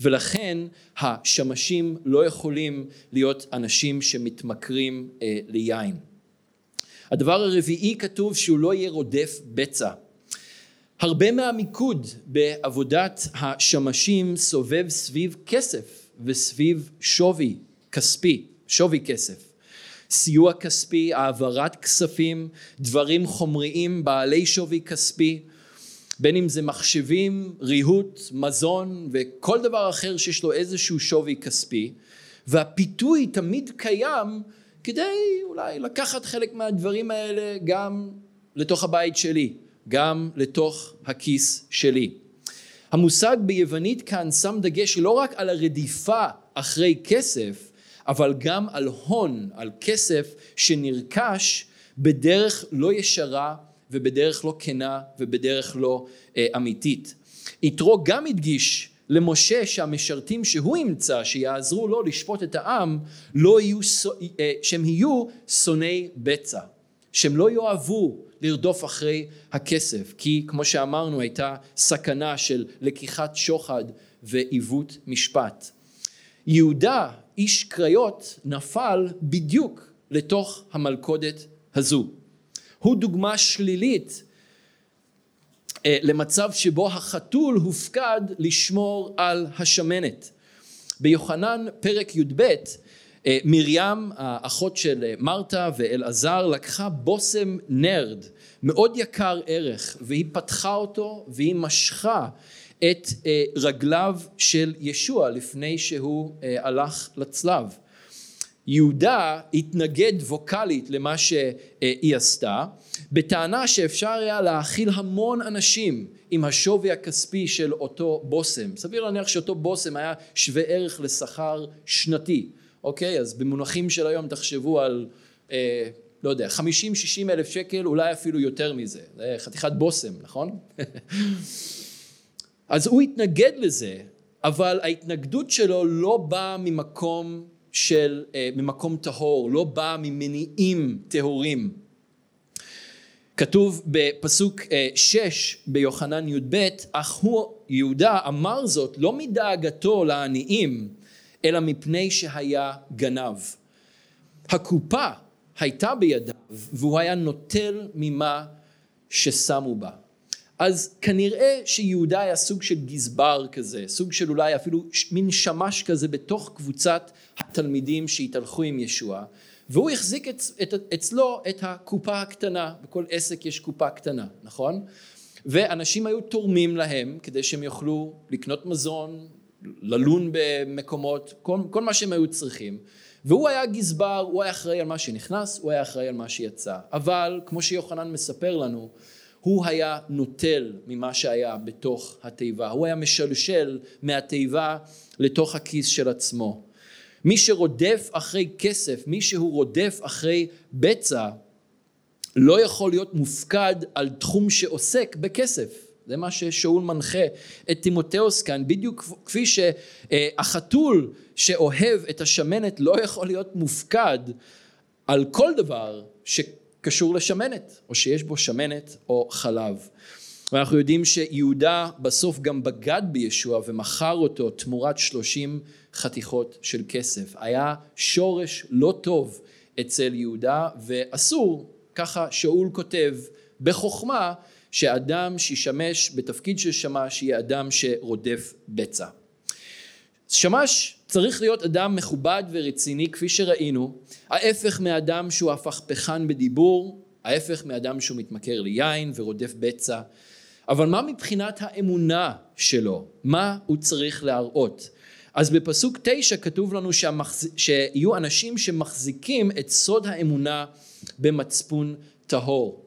ולכן השמשים לא יכולים להיות אנשים שמתמכרים אה, ליין הדבר הרביעי כתוב שהוא לא יהיה רודף בצע. הרבה מהמיקוד בעבודת השמשים סובב סביב כסף וסביב שווי כספי, שווי כסף. סיוע כספי, העברת כספים, דברים חומריים בעלי שווי כספי, בין אם זה מחשבים, ריהוט, מזון וכל דבר אחר שיש לו איזשהו שווי כספי והפיתוי תמיד קיים כדי אולי לקחת חלק מהדברים האלה גם לתוך הבית שלי, גם לתוך הכיס שלי. המושג ביוונית כאן שם דגש לא רק על הרדיפה אחרי כסף, אבל גם על הון, על כסף שנרכש בדרך לא ישרה ובדרך לא כנה ובדרך לא אה, אמיתית. יתרו גם הדגיש למשה שהמשרתים שהוא ימצא שיעזרו לו לשפוט את העם לא יהיו, אה, שהם יהיו שונאי בצע. שהם לא יאהבו לרדוף אחרי הכסף כי כמו שאמרנו הייתה סכנה של לקיחת שוחד ועיוות משפט. יהודה איש קריות נפל בדיוק לתוך המלכודת הזו. הוא דוגמה שלילית למצב שבו החתול הופקד לשמור על השמנת. ביוחנן פרק י"ב אה, מרים האחות של אה, מרתה ואלעזר לקחה בושם נרד מאוד יקר ערך והיא פתחה אותו והיא משכה את רגליו של ישוע לפני שהוא הלך לצלב. יהודה התנגד ווקאלית למה שהיא עשתה בטענה שאפשר היה להאכיל המון אנשים עם השווי הכספי של אותו בושם. סביר להניח שאותו בושם היה שווה ערך לשכר שנתי אוקיי? אז במונחים של היום תחשבו על אה, לא יודע 50-60 אלף שקל אולי אפילו יותר מזה. זה חתיכת בושם נכון? (laughs) אז הוא התנגד לזה אבל ההתנגדות שלו לא באה ממקום של אה, ממקום טהור לא באה ממניעים טהורים. כתוב בפסוק אה, שש ביוחנן י"ב אך הוא יהודה אמר זאת לא מדאגתו לעניים אלא מפני שהיה גנב. הקופה הייתה בידיו והוא היה נוטל ממה ששמו בה אז כנראה שיהודה היה סוג של גזבר כזה סוג של אולי אפילו מין שמש כזה בתוך קבוצת התלמידים שהתהלכו עם ישוע והוא החזיק אצ, את, אצלו את הקופה הקטנה, בכל עסק יש קופה קטנה, נכון? ואנשים היו תורמים להם כדי שהם יוכלו לקנות מזון, ללון במקומות, כל, כל מה שהם היו צריכים, והוא היה גזבר, הוא היה אחראי על מה שנכנס, הוא היה אחראי על מה שיצא. אבל כמו שיוחנן מספר לנו, הוא היה נוטל ממה שהיה בתוך התיבה, הוא היה משלשל מהתיבה לתוך הכיס של עצמו. מי שרודף אחרי כסף, מי שהוא רודף אחרי בצע, לא יכול להיות מופקד על תחום שעוסק בכסף. זה מה ששאול מנחה את תימותאוס כאן, בדיוק כפי שהחתול שאוהב את השמנת לא יכול להיות מופקד על כל דבר שקשור לשמנת, או שיש בו שמנת או חלב. ואנחנו יודעים שיהודה בסוף גם בגד בישוע ומכר אותו תמורת שלושים חתיכות של כסף. היה שורש לא טוב אצל יהודה ואסור, ככה שאול כותב בחוכמה, שאדם שישמש בתפקיד של שמש יהיה אדם שרודף בצע. שמש צריך להיות אדם מכובד ורציני כפי שראינו, ההפך מאדם שהוא הפכפכן בדיבור, ההפך מאדם שהוא מתמכר ליין ורודף בצע, אבל מה מבחינת האמונה שלו? מה הוא צריך להראות? אז בפסוק תשע כתוב לנו שהמחז... שיהיו אנשים שמחזיקים את סוד האמונה במצפון טהור.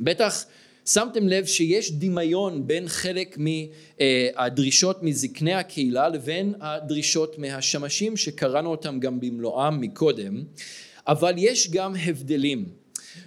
בטח שמתם לב שיש דמיון בין חלק מהדרישות מזקני הקהילה לבין הדרישות מהשמשים שקראנו אותם גם במלואם מקודם, אבל יש גם הבדלים.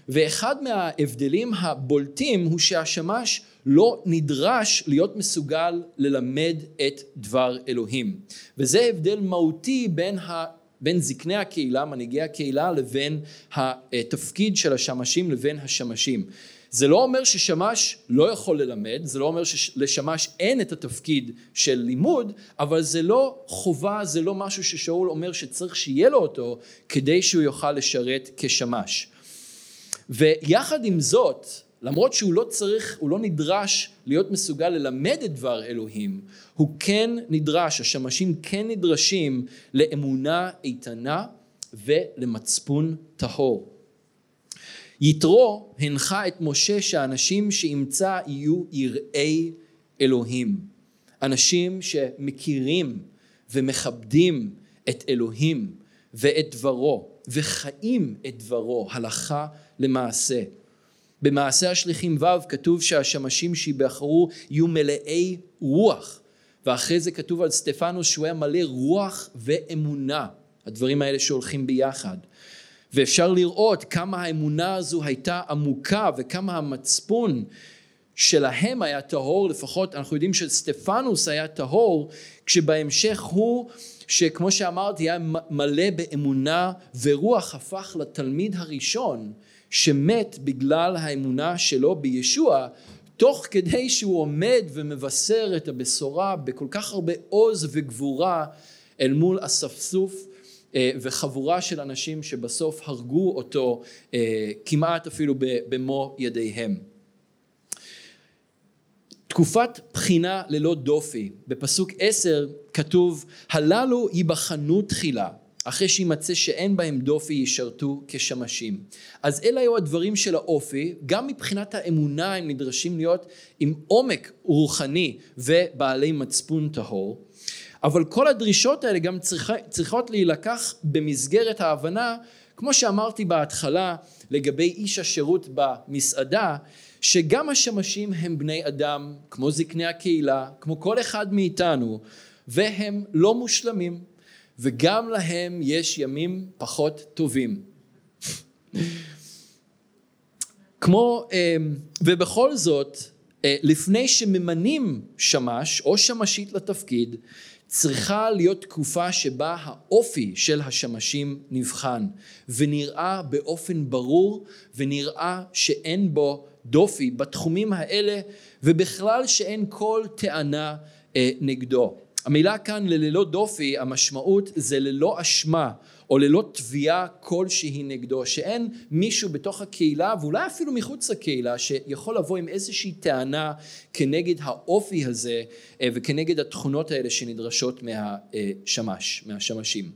ואחד מההבדלים הבולטים הוא שהשמש לא נדרש להיות מסוגל ללמד את דבר אלוהים. וזה הבדל מהותי בין ה... בין זקני הקהילה, מנהיגי הקהילה, לבין התפקיד של השמשים לבין השמשים. זה לא אומר ששמש לא יכול ללמד, זה לא אומר שלשמש אין את התפקיד של לימוד, אבל זה לא חובה, זה לא משהו ששאול אומר שצריך שיהיה לו אותו כדי שהוא יוכל לשרת כשמש. ויחד עם זאת, למרות שהוא לא צריך, הוא לא נדרש להיות מסוגל ללמד את דבר אלוהים, הוא כן נדרש, השמשים כן נדרשים לאמונה איתנה ולמצפון טהור. יתרו הנחה את משה שהאנשים שימצא יהיו יראי אלוהים. אנשים שמכירים ומכבדים את אלוהים ואת דברו וחיים את דברו הלכה למעשה. במעשה השליחים ו' כתוב שהשמשים שיבחרו יהיו מלאי רוח ואחרי זה כתוב על סטפנוס שהוא היה מלא רוח ואמונה הדברים האלה שהולכים ביחד. ואפשר לראות כמה האמונה הזו הייתה עמוקה וכמה המצפון שלהם היה טהור לפחות אנחנו יודעים שסטפנוס היה טהור כשבהמשך הוא שכמו שאמרתי היה מלא באמונה ורוח הפך לתלמיד הראשון שמת בגלל האמונה שלו בישוע תוך כדי שהוא עומד ומבשר את הבשורה בכל כך הרבה עוז וגבורה אל מול אספסוף אה, וחבורה של אנשים שבסוף הרגו אותו אה, כמעט אפילו במו ידיהם. תקופת בחינה ללא דופי, בפסוק עשר כתוב הללו ייבחנו תחילה אחרי שימצא שאין בהם דופי ישרתו כשמשים. אז אלה היו הדברים של האופי, גם מבחינת האמונה הם נדרשים להיות עם עומק רוחני ובעלי מצפון טהור. אבל כל הדרישות האלה גם צריכה, צריכות להילקח במסגרת ההבנה, כמו שאמרתי בהתחלה לגבי איש השירות במסעדה, שגם השמשים הם בני אדם, כמו זקני הקהילה, כמו כל אחד מאיתנו, והם לא מושלמים, וגם להם יש ימים פחות טובים. כמו, אה, ובכל זאת, אה, לפני שממנים שמש או שמשית לתפקיד, צריכה להיות תקופה שבה האופי של השמשים נבחן ונראה באופן ברור ונראה שאין בו דופי בתחומים האלה ובכלל שאין כל טענה אה, נגדו. המילה כאן לללא דופי המשמעות זה ללא אשמה או ללא תביעה כלשהי נגדו שאין מישהו בתוך הקהילה ואולי אפילו מחוץ לקהילה שיכול לבוא עם איזושהי טענה כנגד האופי הזה אה, וכנגד התכונות האלה שנדרשות מהשמש מהשמשים.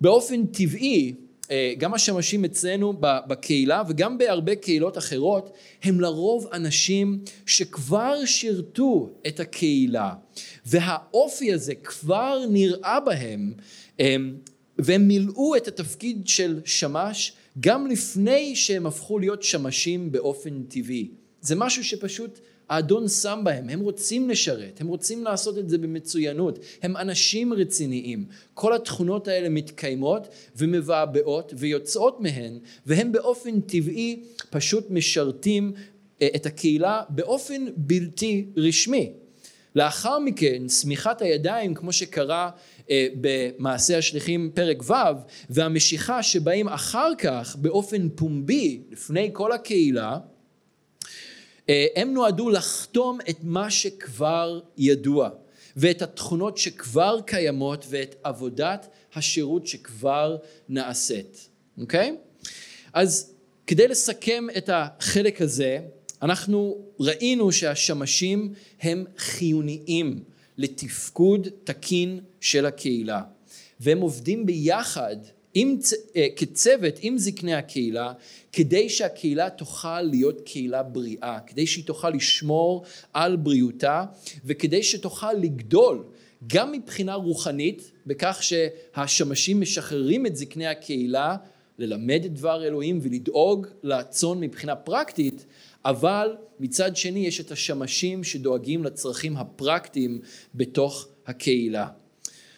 באופן טבעי אה, גם השמשים אצלנו בקהילה וגם בהרבה קהילות אחרות הם לרוב אנשים שכבר שירתו את הקהילה והאופי הזה כבר נראה בהם והם מילאו את התפקיד של שמש גם לפני שהם הפכו להיות שמשים באופן טבעי. זה משהו שפשוט האדון שם בהם, הם רוצים לשרת, הם רוצים לעשות את זה במצוינות, הם אנשים רציניים. כל התכונות האלה מתקיימות ומבעבעות ויוצאות מהן, והם באופן טבעי פשוט משרתים אה, את הקהילה באופן בלתי רשמי. לאחר מכן, סמיכת הידיים, כמו שקרה אה, במעשה השליחים פרק ו', והמשיכה שבאים אחר כך באופן פומבי לפני כל הקהילה, הם נועדו לחתום את מה שכבר ידוע ואת התכונות שכבר קיימות ואת עבודת השירות שכבר נעשית, אוקיי? אז כדי לסכם את החלק הזה, אנחנו ראינו שהשמשים הם חיוניים לתפקוד תקין של הקהילה והם עובדים ביחד עם, אה, כצוות עם זקני הקהילה כדי שהקהילה תוכל להיות קהילה בריאה, כדי שהיא תוכל לשמור על בריאותה וכדי שתוכל לגדול גם מבחינה רוחנית בכך שהשמשים משחררים את זקני הקהילה ללמד את דבר אלוהים ולדאוג לצאן מבחינה פרקטית אבל מצד שני יש את השמשים שדואגים לצרכים הפרקטיים בתוך הקהילה.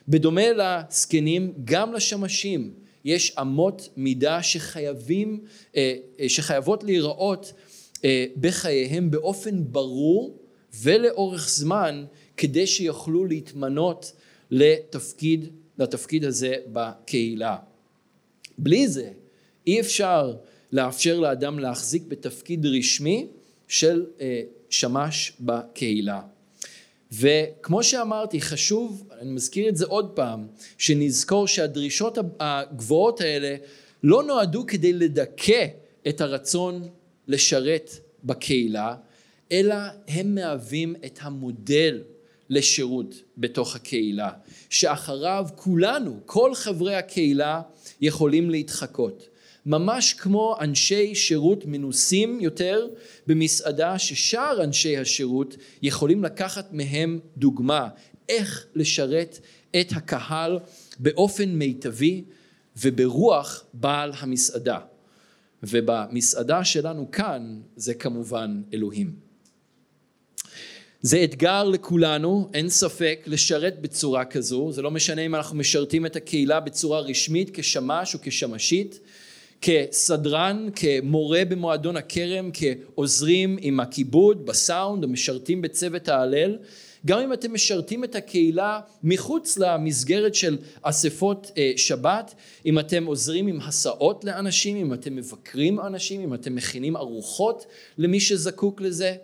בדומה לזקנים גם לשמשים יש אמות מידה שחייבים, אה, אה, שחייבות להיראות אה, בחייהם באופן ברור ולאורך זמן כדי שיוכלו להתמנות לתפקיד, לתפקיד הזה בקהילה. בלי זה אי אפשר לאפשר לאדם להחזיק בתפקיד רשמי של שמש בקהילה. וכמו שאמרתי, חשוב, אני מזכיר את זה עוד פעם, שנזכור שהדרישות הגבוהות האלה לא נועדו כדי לדכא את הרצון לשרת בקהילה, אלא הם מהווים את המודל לשירות בתוך הקהילה, שאחריו כולנו, כל חברי הקהילה, יכולים להתחקות. ממש כמו אנשי שירות מנוסים יותר במסעדה ששאר אנשי השירות יכולים לקחת מהם דוגמה איך לשרת את הקהל באופן מיטבי וברוח בעל המסעדה. ובמסעדה שלנו כאן זה כמובן אלוהים. זה אתגר לכולנו, אין ספק, לשרת בצורה כזו, זה לא משנה אם אנחנו משרתים את הקהילה בצורה רשמית כשמש או כשמשית, כסדרן, כמורה במועדון הכרם, כעוזרים עם הכיבוד, בסאונד, או משרתים בצוות ההלל. גם אם אתם משרתים את הקהילה מחוץ למסגרת של אספות אה, שבת, אם אתם עוזרים עם הסעות לאנשים, אם אתם מבקרים אנשים, אם אתם מכינים ארוחות למי שזקוק לזה,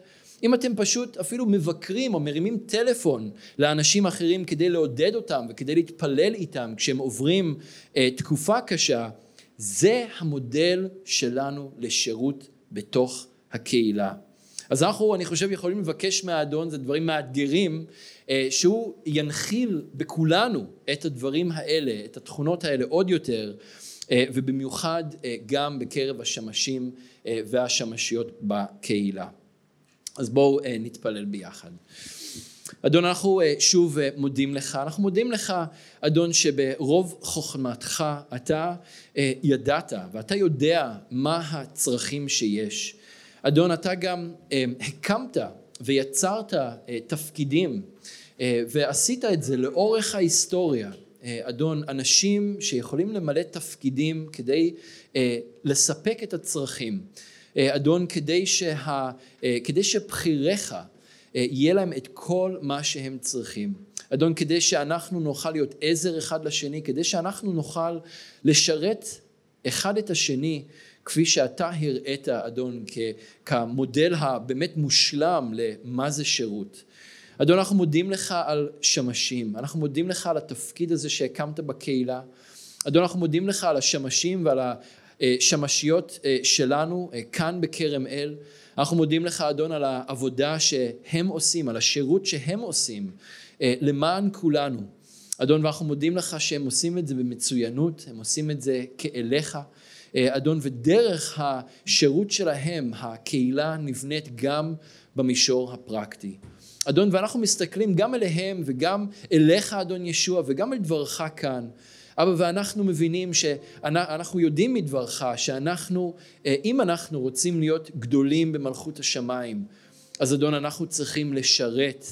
אם אתם פשוט אפילו מבקרים או מרימים טלפון לאנשים אחרים כדי לעודד אותם וכדי להתפלל איתם כשהם עוברים אה, תקופה קשה, זה המודל שלנו לשירות בתוך הקהילה. אז אנחנו, אני חושב, יכולים לבקש מהאדון, זה דברים מאתגרים, אה, שהוא ינחיל בכולנו את הדברים האלה, את התכונות האלה עוד יותר, אה, ובמיוחד אה, גם בקרב השמשים והשמשיות בקהילה. אז בואו נתפלל ביחד. אדון אנחנו אה, שוב אה, מודים לך, אנחנו מודים לך אדון שברוב חוכמתך אתה אה, ידעת ואתה יודע מה הצרכים שיש. אדון אתה גם הקמת ויצרת תפקידים ועשית את זה לאורך ההיסטוריה. אדון אנשים שיכולים למלא תפקידים כדי לספק את הצרכים. אדון כדי, שה, כדי שבחיריך יהיה להם את כל מה שהם צריכים. אדון, כדי שאנחנו נוכל להיות עזר אחד לשני, כדי שאנחנו נוכל לשרת אחד את השני, כפי שאתה הראית, אדון, כמודל הבאמת מושלם למה זה שירות. אדון, אנחנו מודים לך על שמשים, אנחנו מודים לך על התפקיד הזה שהקמת בקהילה. אדון, אנחנו מודים לך על השמשים ועל השמשיות אה, שלנו אה, כאן בכרם אל. אנחנו מודים לך אדון על העבודה שהם עושים, על השירות שהם עושים אה, למען כולנו. אדון ואנחנו מודים לך שהם עושים את זה במצוינות, הם עושים את זה כאליך. אה, אדון ודרך השירות שלהם הקהילה נבנית גם במישור הפרקטי. אדון ואנחנו מסתכלים גם אליהם וגם אליך אדון ישוע וגם על דברך כאן אבא, ואנחנו מבינים שאנחנו יודעים מדברך שאנחנו, אה, אם אנחנו רוצים להיות גדולים במלכות השמיים, אז אדון, אנחנו צריכים לשרת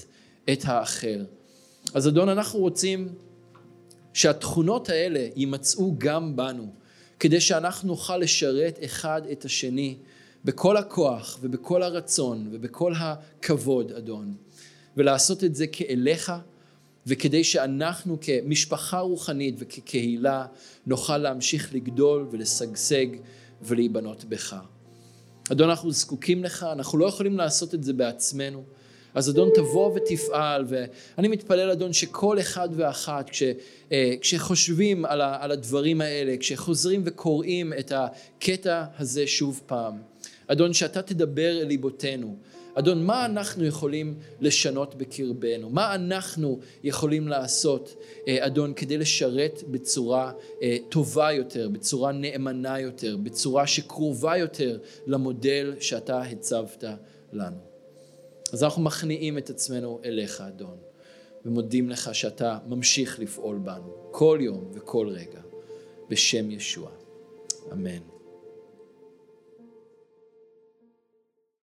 את האחר. אז אדון, אנחנו רוצים שהתכונות האלה יימצאו גם בנו, כדי שאנחנו נוכל לשרת אחד את השני בכל הכוח ובכל הרצון ובכל הכבוד, אדון, ולעשות את זה כאליך, וכדי שאנחנו כמשפחה רוחנית וכקהילה נוכל להמשיך לגדול ולשגשג ולהיבנות בך. אדון, אנחנו זקוקים לך, אנחנו לא יכולים לעשות את זה בעצמנו. אז אדון תבוא ותפעל, ואני מתפלל אדון שכל אחד ואחת כש, אה, כשחושבים על, ה, על הדברים האלה, כשחוזרים וקוראים את הקטע הזה שוב פעם, אדון שאתה תדבר אל ליבותינו, אדון מה אנחנו יכולים לשנות בקרבנו, מה אנחנו יכולים לעשות אה, אדון כדי לשרת בצורה אה, טובה יותר, בצורה נאמנה יותר, בצורה שקרובה יותר למודל שאתה הצבת לנו. אז אנחנו מכניעים את עצמנו אליך, אדון, ומודים לך שאתה ממשיך לפעול בנו כל יום וכל רגע, בשם ישוע. אמן.